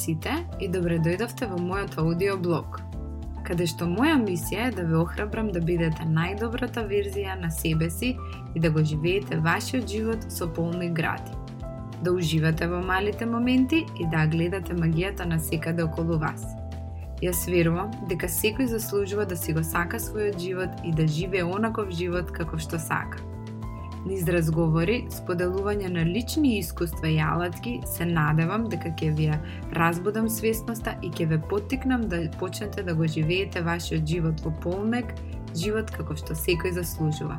сите и добре дојдовте во мојот аудиоблог, каде што моја мисија е да ве охрабрам да бидете најдобрата верзија на себе си и да го живеете вашиот живот со полни гради. Да уживате во малите моменти и да гледате магијата на секаде околу вас. Јас верувам дека секој заслужува да си го сака својот живот и да живее онаков живот како што сака. Низ разговори, споделување на лични искуства и алатки, се надевам дека ќе ви ја разбудам свесноста и ќе ве поттикнам да почнете да го живеете вашиот живот во полнек, живот како што секој заслужува.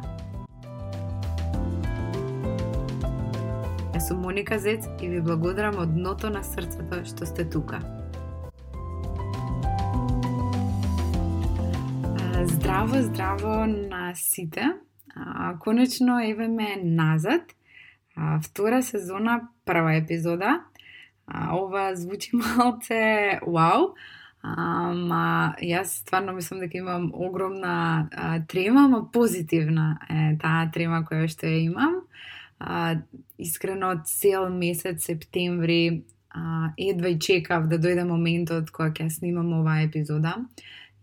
Јас сум Моника Зец и ви благодарам од дното на срцето што сте тука. Здраво, здраво на сите. А, конечно еве ме назад. А, втора сезона, прва епизода. А, ова звучи малце вау. Ама јас стварно мислам дека имам огромна а, трема, ама позитивна е таа трема која што ја имам. А, искрено цел месец септември а, едва и чекав да дојде моментот кога ќе снимам оваа епизода.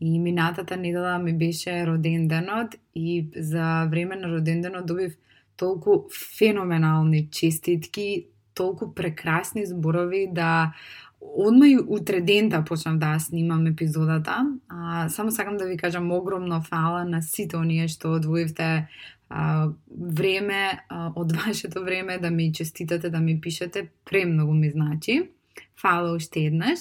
И минатата недела ми беше роденденот и за време на роденденот добив толку феноменални честитки, толку прекрасни зборови да одма и утре дента да почнав да снимам епизодата. А, само сакам да ви кажам огромно фала на сите оние што одвоивте а, време а, од вашето време да ми честитате, да ми пишете, премногу ми значи. Фала уште еднаш.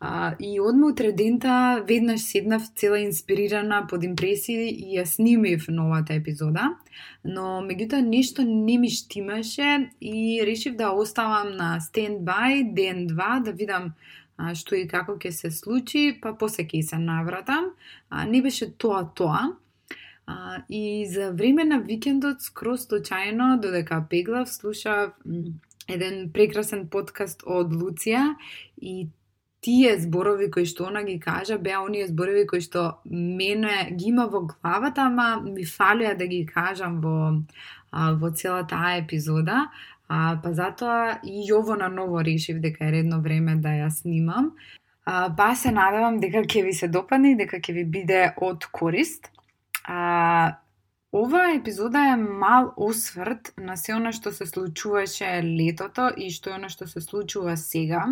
А, и одма утре дента веднаш седнав цела инспирирана под импресии и ја снимив новата епизода, но меѓутоа нешто не ми штимаше и решив да оставам на стендбај ден-два да видам а, што и како ќе се случи, па после ќе се навратам. А, не беше тоа тоа. А, и за време на викендот, скроз случајно, додека пеглав, слушав еден прекрасен подкаст од Луција и тие зборови кои што она ги кажа беа оние зборови кои што мене ги има во главата, ама ми фалија да ги кажам во а, во цела таа епизода. А, па затоа и ово на ново решив дека е редно време да ја снимам. А, па се надевам дека ќе ви се допадне и дека ќе ви биде од корист. А, Ова епизода е мал осврт на се она што се случуваше летото и што е она што се случува сега.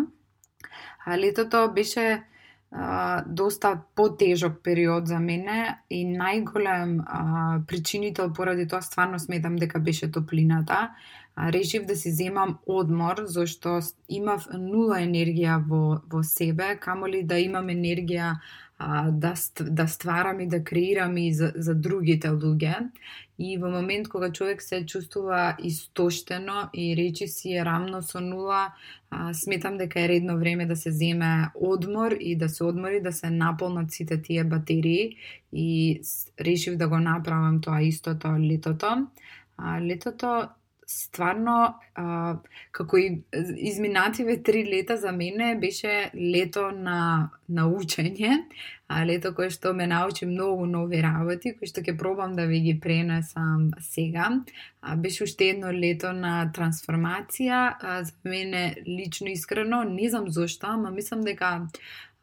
А, летото беше а, доста потежок период за мене и најголем а, причинител поради тоа стварно сметам дека беше топлината. А, решив да си земам одмор зашто имав нула енергија во, во себе, камоли да имам енергија а, да, да стварам и да креирам и за, за другите луѓе. И во момент кога човек се чувствува истоштено и речи си е рамно со нула, а, сметам дека е редно време да се земе одмор и да се одмори, да се наполнат сите тие батерии и решив да го направам тоа истото летото. А, летото stvarno, uh, kako iz Minative tri leta za mene, bi še leto na, na učenje, uh, leto koje što me nauči mnogo novi ravati, koje što ke probam da vidi prenesam sega, uh, bi še uštedno leto na transformacija, uh, za mene lično iskreno, nisam zašto, ampak mislim, da ga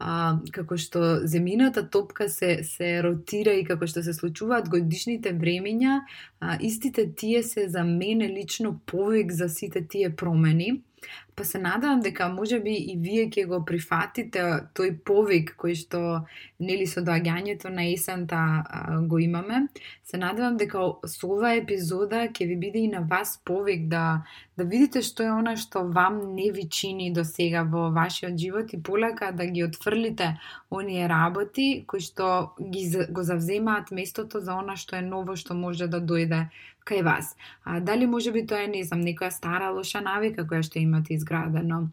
а, како што земината топка се, се ротира и како што се случуваат годишните времења, а, истите тие се за мене лично повик за сите тие промени. Па се надевам дека може би и вие ќе го прифатите тој повик кој што нели со доаѓањето на есента а, го имаме. Се надевам дека со оваа епизода ќе ви биде и на вас повик да да видите што е она што вам не ви чини до сега во вашиот живот и полека да ги отфрлите оние работи кои што ги го завземаат местото за она што е ново што може да дојде кај вас. А, дали може би тоа е, не знам, некоја стара лоша навика која што имате изградено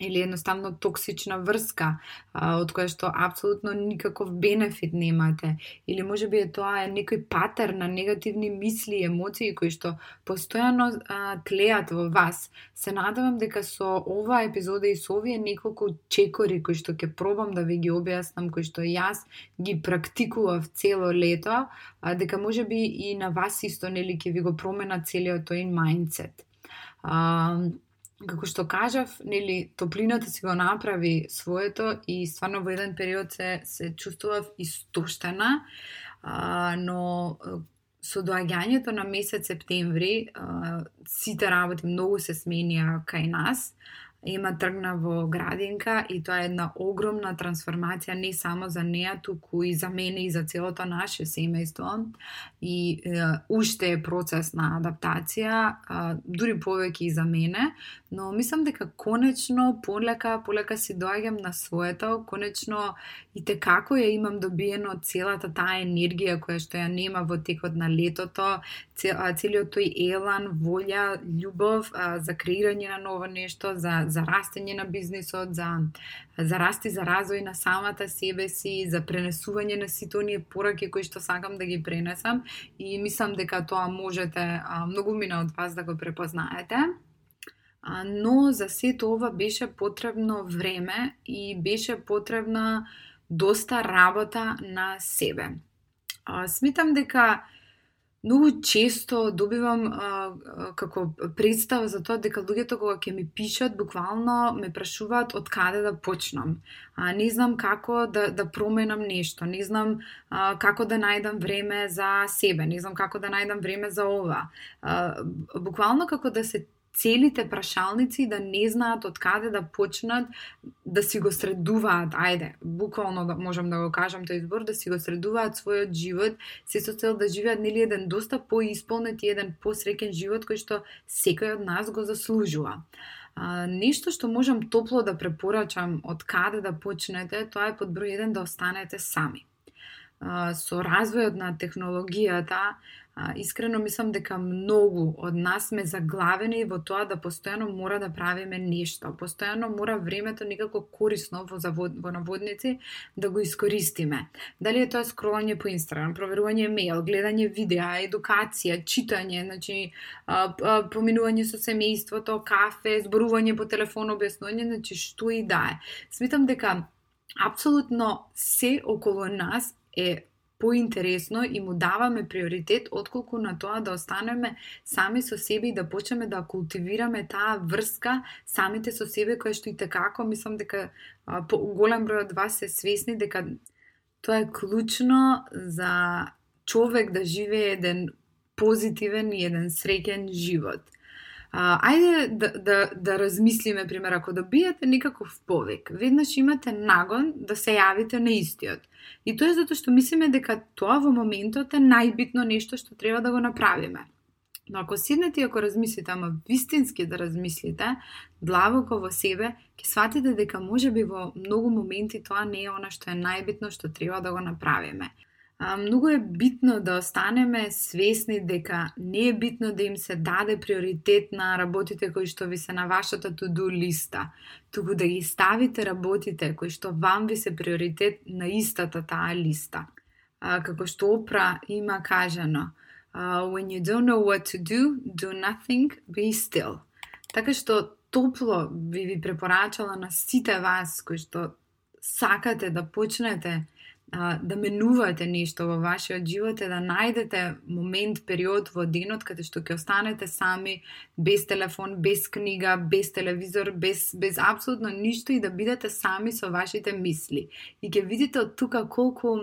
или едноставно токсична врска а, од која што апсолутно никаков бенефит немате или може би е тоа е некој патер на негативни мисли и емоции кои што постојано а, тлеат во вас. Се надевам дека со оваа епизода и со овие неколку чекори кои што ќе пробам да ви ги објаснам, кои што јас ги практикував цело лето, а, дека може би и на вас исто нели ќе ви го промена целиот тој mindset. А, како што кажав, нели, топлината си го направи своето и стварно во еден период се, се чувствував истоштена, а, но со доаѓањето на месец септември, а, сите работи многу се сменија кај нас, Ема тргна во градинка и тоа е една огромна трансформација не само за неа, туку и за мене и за целото наше семејство. И е, уште е процес на адаптација, е, дури повеќе и за мене, но мислам дека конечно полека, полека си доаѓам на своето, конечно и те како ја имам добиено целата таа енергија која што ја нема во текот на летото, целиот тој елан, волја, љубов а, за креирање на ново нешто, за за растење на бизнисот, за за расти, за развој на самата себе си, за пренесување на сите оние пораки кои што сакам да ги пренесам и мислам дека тоа можете а, многу мина од вас да го препознаете. Но за сето ова беше потребно време и беше потребна доста работа на себе. сметам смитам дека многу често добивам а, како представа за тоа дека луѓето кога ќе ми пишат буквално ме прашуваат од каде да почнам. А, не знам како да, да променам нешто, не знам а, како да најдам време за себе, не знам како да најдам време за ова. А, буквално како да се целите прашалници да не знаат од каде да почнат да си го средуваат, ајде, буквално да можам да го кажам тој избор, да си го средуваат својот живот, се со цел да живеат нели еден доста поисполнет и еден посреќен живот кој што секој од нас го заслужува. А, нешто што можам топло да препорачам од каде да почнете, тоа е под број 1 да останете сами. Со развојот на технологијата, искрено мислам дека многу од нас сме заглавени во тоа да постојано мора да правиме нешто. Постојано мора времето некако корисно во, завод, во наводници да го искористиме. Дали е тоа скролање по Инстаграм, проверување мејл, гледање видеа, едукација, читање, значи поминување со семејството, кафе, зборување по телефон, објаснување, значи што и да е. Смитам дека апсолутно се околу нас е поинтересно и му даваме приоритет отколку на тоа да останеме сами со себе и да почнеме да култивираме таа врска самите со себе која што и како мислам дека а, по, голем број од вас се свесни дека тоа е клучно за човек да живее еден позитивен и еден среќен живот. А, ајде да, да, да размислиме, пример, ако добиете некаков повик, веднаш имате нагон да се јавите на истиот. И тоа е затоа што мислиме дека тоа во моментот е најбитно нешто што треба да го направиме. Но ако седнете и ако размислите, ама вистински да размислите, длабоко во себе, ќе сватите дека може би во многу моменти тоа не е она што е најбитно што треба да го направиме. А, многу е битно да останеме свесни дека не е битно да им се даде приоритет на работите кои што ви се на вашата to-do листа, туку да ги ставите работите кои што вам ви се приоритет на истата таа листа. А, како што Опра има кажано, uh, when you don't know what to do, do nothing, be still. Така што топло би ви препорачала на сите вас кои што сакате да почнете а, да менувате нешто во вашиот живот е да најдете момент, период во денот каде што ќе останете сами, без телефон, без книга, без телевизор, без, без апсолутно ништо и да бидете сами со вашите мисли. И ќе видите од тука колку,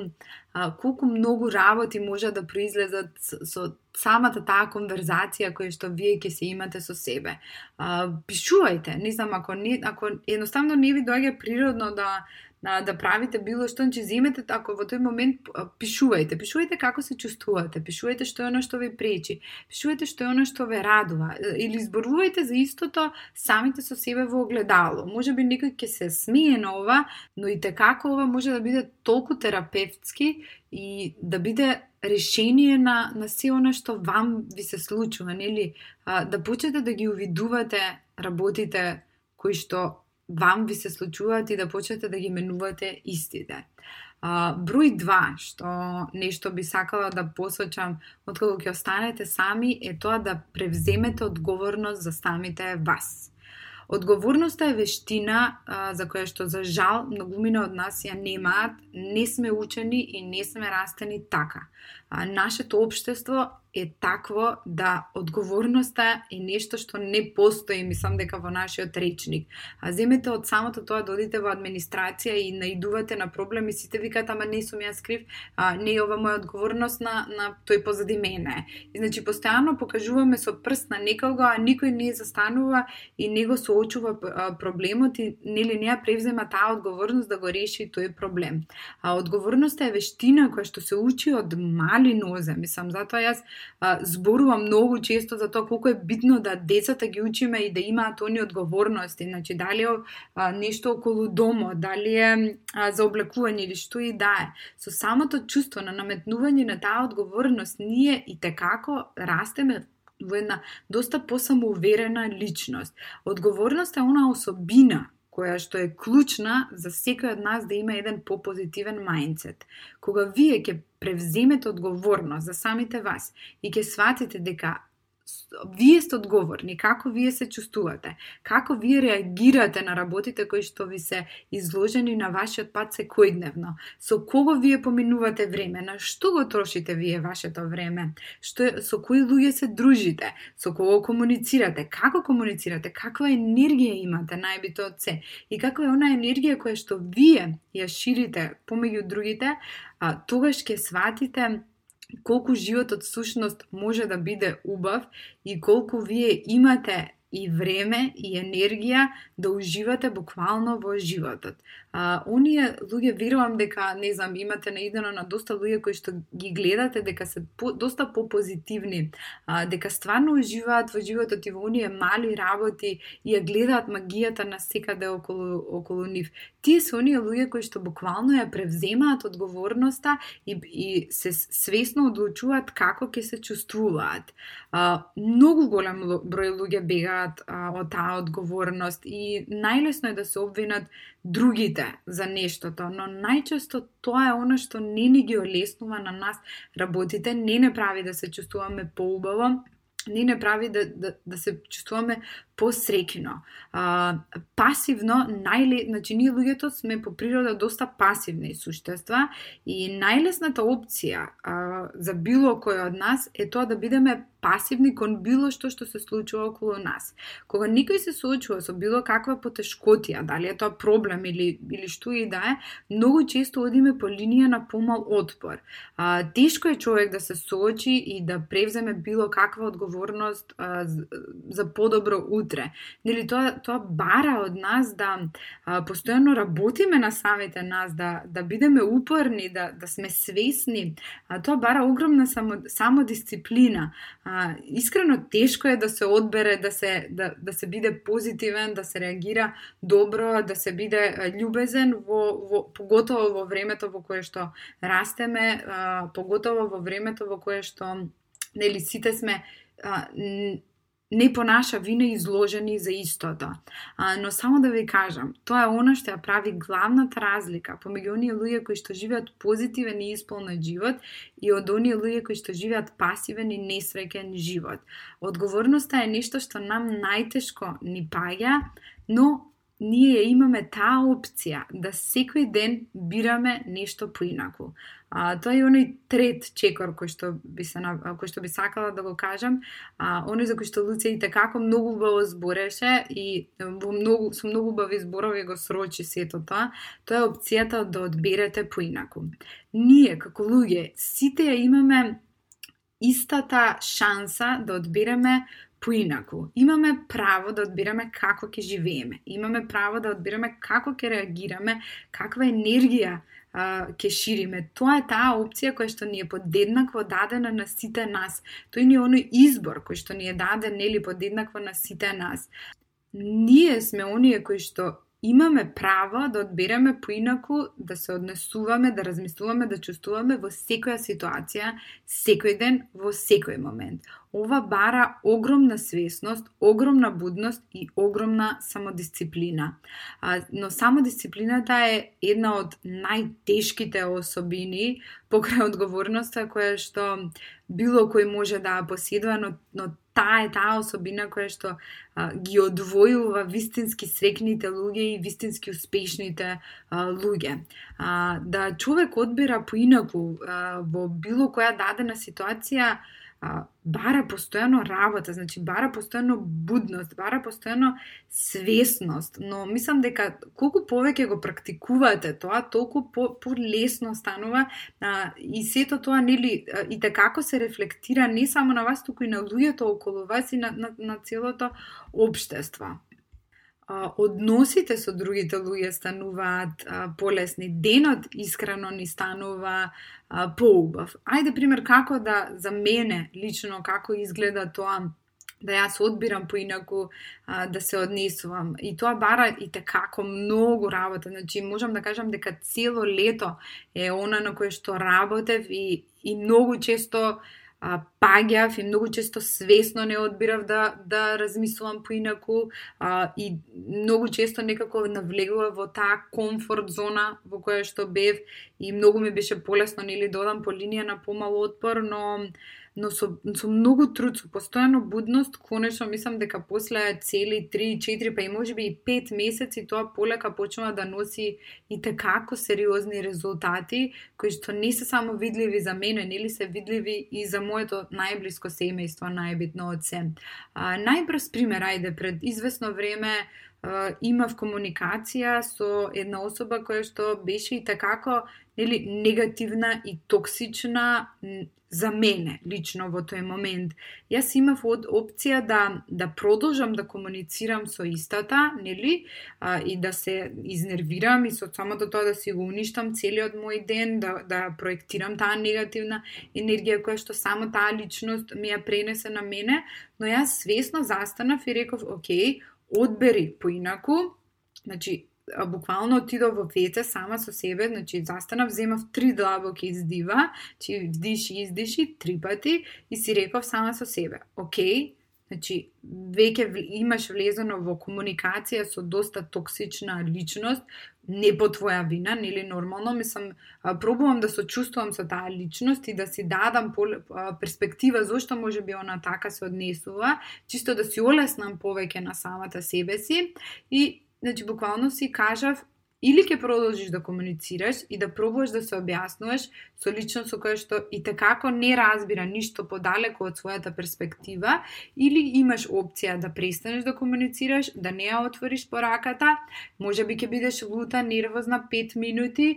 а, колку многу работи може да произлезат со, со самата таа конверзација која што вие ќе се имате со себе. А, пишувајте, не знам, ако, не, ако едноставно не ви доаѓа природно да да, да правите било што, значи земете ако во тој момент пишувајте, пишувајте како се чувствувате, пишувајте што е оно што ви пречи, пишувајте што е оно што ве радува или зборувајте за истото самите со себе во огледало. Може би некој ќе се смие на ова, но и како ова може да биде толку терапевтски и да биде решение на, на се оно што вам ви се случува, нели? А, да почнете да ги увидувате работите кои што вам ви се случуваат и да почнете да ги менувате истите. А, број 2, што нешто би сакала да посочам откако ќе останете сами, е тоа да превземете одговорност за самите вас. Одговорноста е вештина а, за која што за жал многумина од нас ја немаат, не сме учени и не сме растени така. а, нашето општество е такво да одговорноста е нешто што не постои, мислам дека во нашиот речник. А земете од самото тоа да додите во администрација и наидувате на проблем и сите викаат ама не сум јас крив, а, не е ова моја одговорност на, на тој позади мене. И значи постојано покажуваме со прст на некого, а никој не застанува и не го соочува проблемот и нели неа превзема таа одговорност да го реши тој проблем. А одговорноста е вештина која што се учи од мали нозе, мислам, затоа јас зборувам многу често за тоа колку е битно да децата ги учиме и да имаат они одговорности, значи дали е нешто околу домо, дали е за облекување или што и да е. Со самото чувство на наметнување на таа одговорност ние и текако растеме во една доста посамоуверена личност. Одговорност е она особина која што е клучна за секој од нас да има еден попозитивен мајндсет. Кога вие ќе превземете одговорност за самите вас и ќе сватите дека вие сте одговорни, како вие се чувствувате, како вие реагирате на работите кои што ви се изложени на вашиот пат секојдневно, со кого вие поминувате време, на што го трошите вие вашето време, што, со кои луѓе се дружите, со кого комуницирате, како комуницирате, каква енергија имате најбито од се и каква е она енергија која што вие ја ширите помеѓу другите, а, тогаш ќе сватите колку животот сушност може да биде убав и колку вие имате и време и енергија да уживате буквално во животот. А, оние луѓе верувам дека, не знам, имате наидено на доста луѓе кои што ги гледате дека се по, доста попозитивни, а, дека стварно уживаат во животот и во оние мали работи и ја гледаат магијата на секаде околу, околу нив. Тие се оние луѓе кои што буквално ја превземаат одговорноста и, и се свесно одлучуваат како ќе се чувствуваат. А, многу голем број луѓе бегаат а, од таа одговорност и најлесно е да се обвинат другите за нештото, но најчесто тоа е она што не ни ги олеснува на нас работите, не не прави да се чувствуваме поубаво, не не прави да, да, да се чувствуваме посрекино. А, пасивно, најле... значи ние луѓето сме по природа доста пасивни суштества и најлесната опција а, за било кој од нас е тоа да бидеме пасивни кон било што што се случува околу нас. Кога никој се соочува со било каква потешкотија, дали е тоа проблем или или што и да е, многу често одиме по линија на помал отпор. А, тешко е човек да се соочи и да превземе било каква одговорност а, за подобро утре. Нели тоа тоа бара од нас да а, постојано работиме на самите нас, да да бидеме упорни, да да сме свесни. А тоа бара огромна само самодисциплина. А, искрено тешко е да се одбере, да се да да се биде позитивен, да се реагира добро, да се биде љубезен во во поготово во времето во кое што растеме, а, поготово во времето во кое што нели сите сме а, не по наша вина изложени за истото. А, но само да ви кажам, тоа е она што ја прави главната разлика помеѓу оние луѓе кои што живеат позитивен и исполнет живот и од оние луѓе кои што живеат пасивен и несреќен живот. Одговорноста е нешто што нам најтешко ни паѓа, но ние имаме таа опција да секој ден бираме нешто поинаку. А, тоа е оној трет чекор кој што би се кој што би сакала да го кажам, а оној за кој што Луција и како многу убаво збореше и во многу со многу убави зборови го срочи сето тоа, тоа е опцијата да одберете поинаку. Ние како луѓе сите ја имаме истата шанса да одбереме поинаку. Имаме право да одбираме како ќе живееме. Имаме право да одбираме како ќе реагираме, каква енергија ќе шириме. Тоа е таа опција која што ни е подеднакво дадена на сите нас. Тој ни е оној избор кој што ни е даден нели подеднакво на сите нас. Ние сме оние кои што имаме право да одбереме поинаку, да се однесуваме, да размислуваме, да чувствуваме во секоја ситуација, секој ден, во секој момент ова бара огромна свесност, огромна будност и огромна самодисциплина. А, но самодисциплината е една од најтешките особини покрај одговорноста која што било кој може да поседува, но, но таа е таа особина која што а, ги одвојува вистински срекните луѓе и вистински успешните а, луѓе. А, да човек одбира поинаку а, во било која дадена ситуација, а, бара постојано работа, значи бара постојано будност, бара постојано свесност, но мислам дека колку повеќе го практикувате тоа, толку по, полесно станува а, и сето тоа нели и како се рефлектира не само на вас, туку и на луѓето околу вас и на, на, на целото општество односите со другите луѓе стануваат полесни, денот искрено ни станува поубав. Ајде пример како да за мене лично како изгледа тоа да јас одбирам поинаку а, да се однесувам. И тоа бара и како многу работа. Значи, можам да кажам дека цело лето е она на кое што работев и, и многу често а, паѓав и многу често свесно не одбирав да, да размислувам поинаку а, и многу често некако навлегува во таа комфорт зона во која што бев и многу ми беше полесно нели да додам по линија на помал отпор, но но со, со многу труд, со постојано будност, конечно мислам дека после цели 3, 4, па и може би и 5 месеци тоа полека почнува да носи и такако сериозни резултати, кои што не се само видливи за мене, нели се видливи и за моето најблиско семејство, најбитно од се. А, најбрз пример, ајде, пред известно време имав комуникација со една особа која што беше и такако нели негативна и токсична за мене лично во тој момент. Јас имав од опција да да продолжам да комуницирам со истата, нели, а, и да се изнервирам и со самото тоа да си го уништам целиот мој ден, да да проектирам таа негативна енергија која што само таа личност ми ја пренесе на мене, но јас свесно застанав и реков, окей, одбери поинаку, значи буквално отидов во веце сама со себе, значи застанав, земав три длабоки издива, чи вдиши издиши три пати и си реков сама со себе, окей, Значи, веќе имаш влезено во комуникација со доста токсична личност, не по твоја вина, нели нормално, мислам, пробувам да се чувствувам со таа личност и да си дадам перспектива зошто може би она така се однесува, чисто да си олеснам повеќе на самата себе си и Значи, буквално си кажав, или ќе продолжиш да комуницираш и да пробуваш да се објаснуваш со личност со која што и такако не разбира ништо подалеку од својата перспектива, или имаш опција да престанеш да комуницираш, да не ја отвориш пораката, може би ќе бидеш лута, нервозна 5 минути,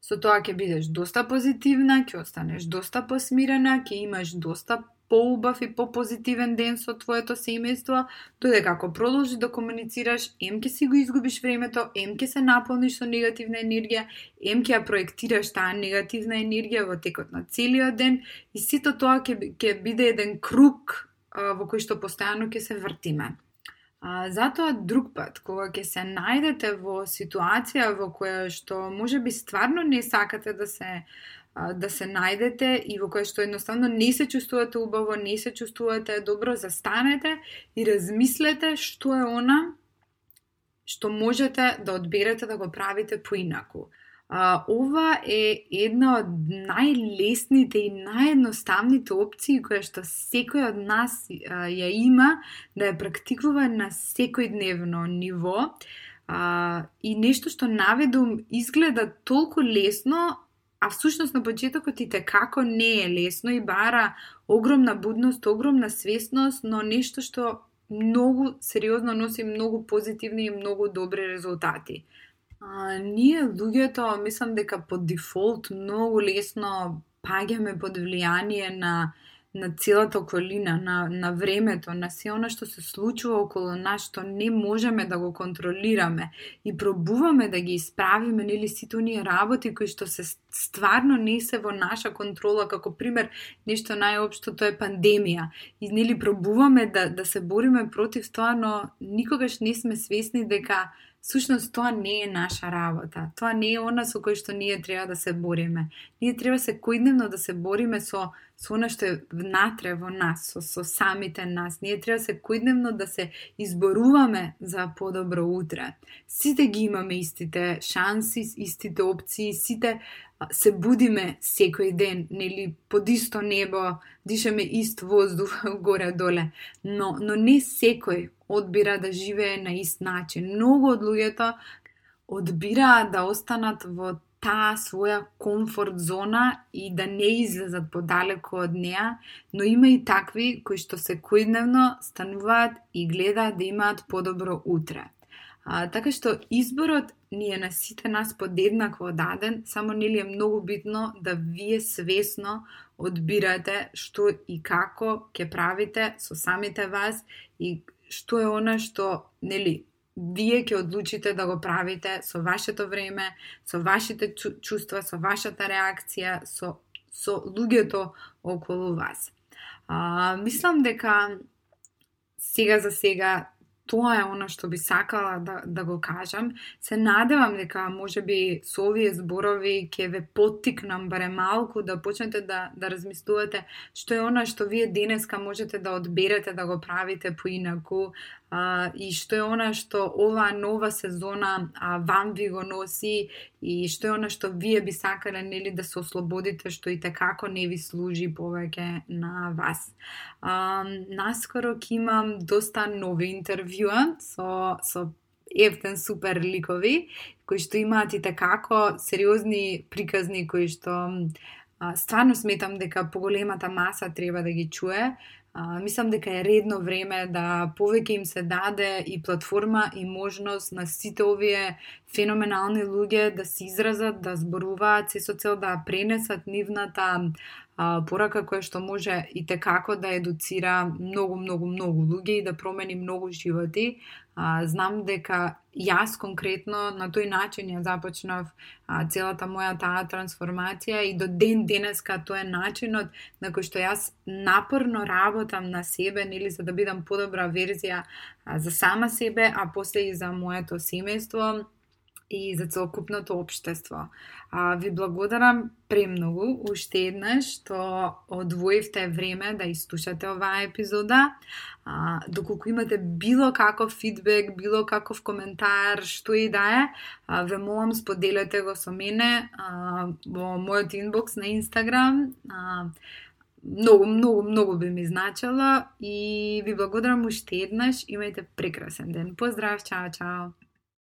со тоа ќе бидеш доста позитивна, ќе останеш доста посмирена, ќе имаш доста поубав и попозитивен ден со твоето семејство, додека ако продолжи да комуницираш, ем ке си го изгубиш времето, ем ке се наполниш со негативна енергија, ем ке ја проектираш таа негативна енергија во текот на целиот ден и сито тоа ќе, ќе биде еден круг а, во кој што постојано ќе се вртиме. А, затоа друг пат, кога ќе се најдете во ситуација во која што може би стварно не сакате да се да се најдете и во која што едноставно не се чувствувате убаво, не се чувствувате добро, застанете и размислете што е она што можете да одберете да го правите поинаку. А, ова е една од најлесните и наједноставните опции која што секој од нас а, ја има да ја практикува на секојдневно ниво. А, и нешто што наведум изгледа толку лесно, а всушност на почетокот и како не е лесно и бара огромна будност, огромна свесност, но нешто што многу сериозно носи многу позитивни и многу добри резултати. А, ние луѓето мислам дека по дефолт многу лесно паѓаме под влијание на на целата околина, на, на времето, на се оно што се случува околу нас, што не можеме да го контролираме и пробуваме да ги исправиме, нели, сите оние работи кои што се стварно не се во наша контрола, како пример, нешто најопшто тоа е пандемија. И нели пробуваме да, да се бориме против тоа, но никогаш не сме свесни дека Сушност, тоа не е наша работа. Тоа не е она со кој што ние треба да се бориме. Ние треба секојдневно да се бориме со со она што е внатре во нас, со, со самите нас. Ние треба да секојдневно да се изборуваме за подобро утре. Сите ги имаме истите шанси, истите опции, сите се будиме секој ден, нели, под исто небо, дишаме ист воздух горе-доле, но, но не секој одбира да живее на ист начин. Многу од луѓето одбираат да останат во таа своја комфорт зона и да не излезат подалеку од неа, но има и такви кои што секојдневно стануваат и гледаат да имаат подобро утре. А, така што изборот ни е на сите нас подеднакво даден, само нели е многу битно да вие свесно одбирате што и како ќе правите со самите вас и што е она што нели вие ќе одлучите да го правите со вашето време, со вашите чувства, со вашата реакција, со со луѓето околу вас. А, мислам дека сега за сега тоа е она што би сакала да, да го кажам. Се надевам дека може би со овие зборови ќе ве поттикнам баре малку да почнете да, да размислувате што е она што вие денеска можете да одберете да го правите поинаку, а, и што е она што оваа нова сезона а, вам ви го носи и што е она што вие би сакале нели да се ослободите што и како не ви служи повеќе на вас. А, наскоро ќе имам доста нови интервјуа со со ефтен супер ликови кои што имаат и како сериозни приказни кои што а, стварно сметам дека поголемата маса треба да ги чуе А, мислам дека е редно време да повеќе им се даде и платформа и можност на сите овие феноменални луѓе да се изразат, да зборуваат се со цел да пренесат нивната а, порака која што може и те како да едуцира многу, многу, многу луѓе и да промени многу животи. А, знам дека јас конкретно на тој начин ја започнав а, целата моја таа трансформација и до ден денеска тоа е начинот на кој што јас напорно работам на себе, нели за да бидам подобра верзија а, за сама себе, а после и за моето семејство и за целокупното општество. А, ви благодарам премногу уште еднаш што одвоивте време да изслушате оваа епизода. А, доколку имате било каков фидбек, било каков коментар, што и да е, а, ве молам споделете го со мене а, во мојот инбокс на Инстаграм. А, многу, многу, многу би ми значело и ви благодарам уште еднаш. Имајте прекрасен ден. Поздрав, чао, чао.